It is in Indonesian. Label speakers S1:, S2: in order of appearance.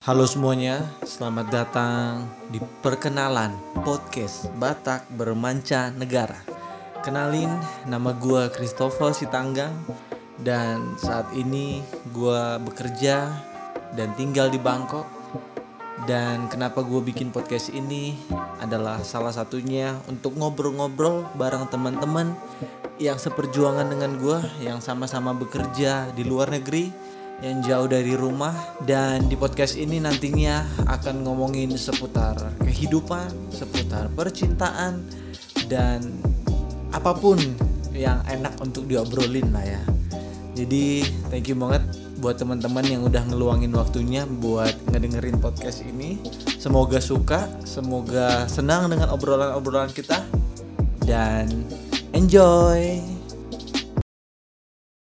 S1: Halo semuanya, selamat datang di perkenalan podcast Batak Bermanca Negara. Kenalin, nama gue Christopher Sitanggang dan saat ini gue bekerja dan tinggal di Bangkok. Dan kenapa gue bikin podcast ini adalah salah satunya untuk ngobrol-ngobrol bareng teman-teman yang seperjuangan dengan gue, yang sama-sama bekerja di luar negeri yang jauh dari rumah dan di podcast ini nantinya akan ngomongin seputar kehidupan, seputar percintaan dan apa pun yang enak untuk diobrolin lah ya. Jadi thank you banget buat teman-teman yang udah ngeluangin waktunya buat ngedengerin podcast ini. Semoga suka, semoga senang dengan obrolan-obrolan kita dan enjoy.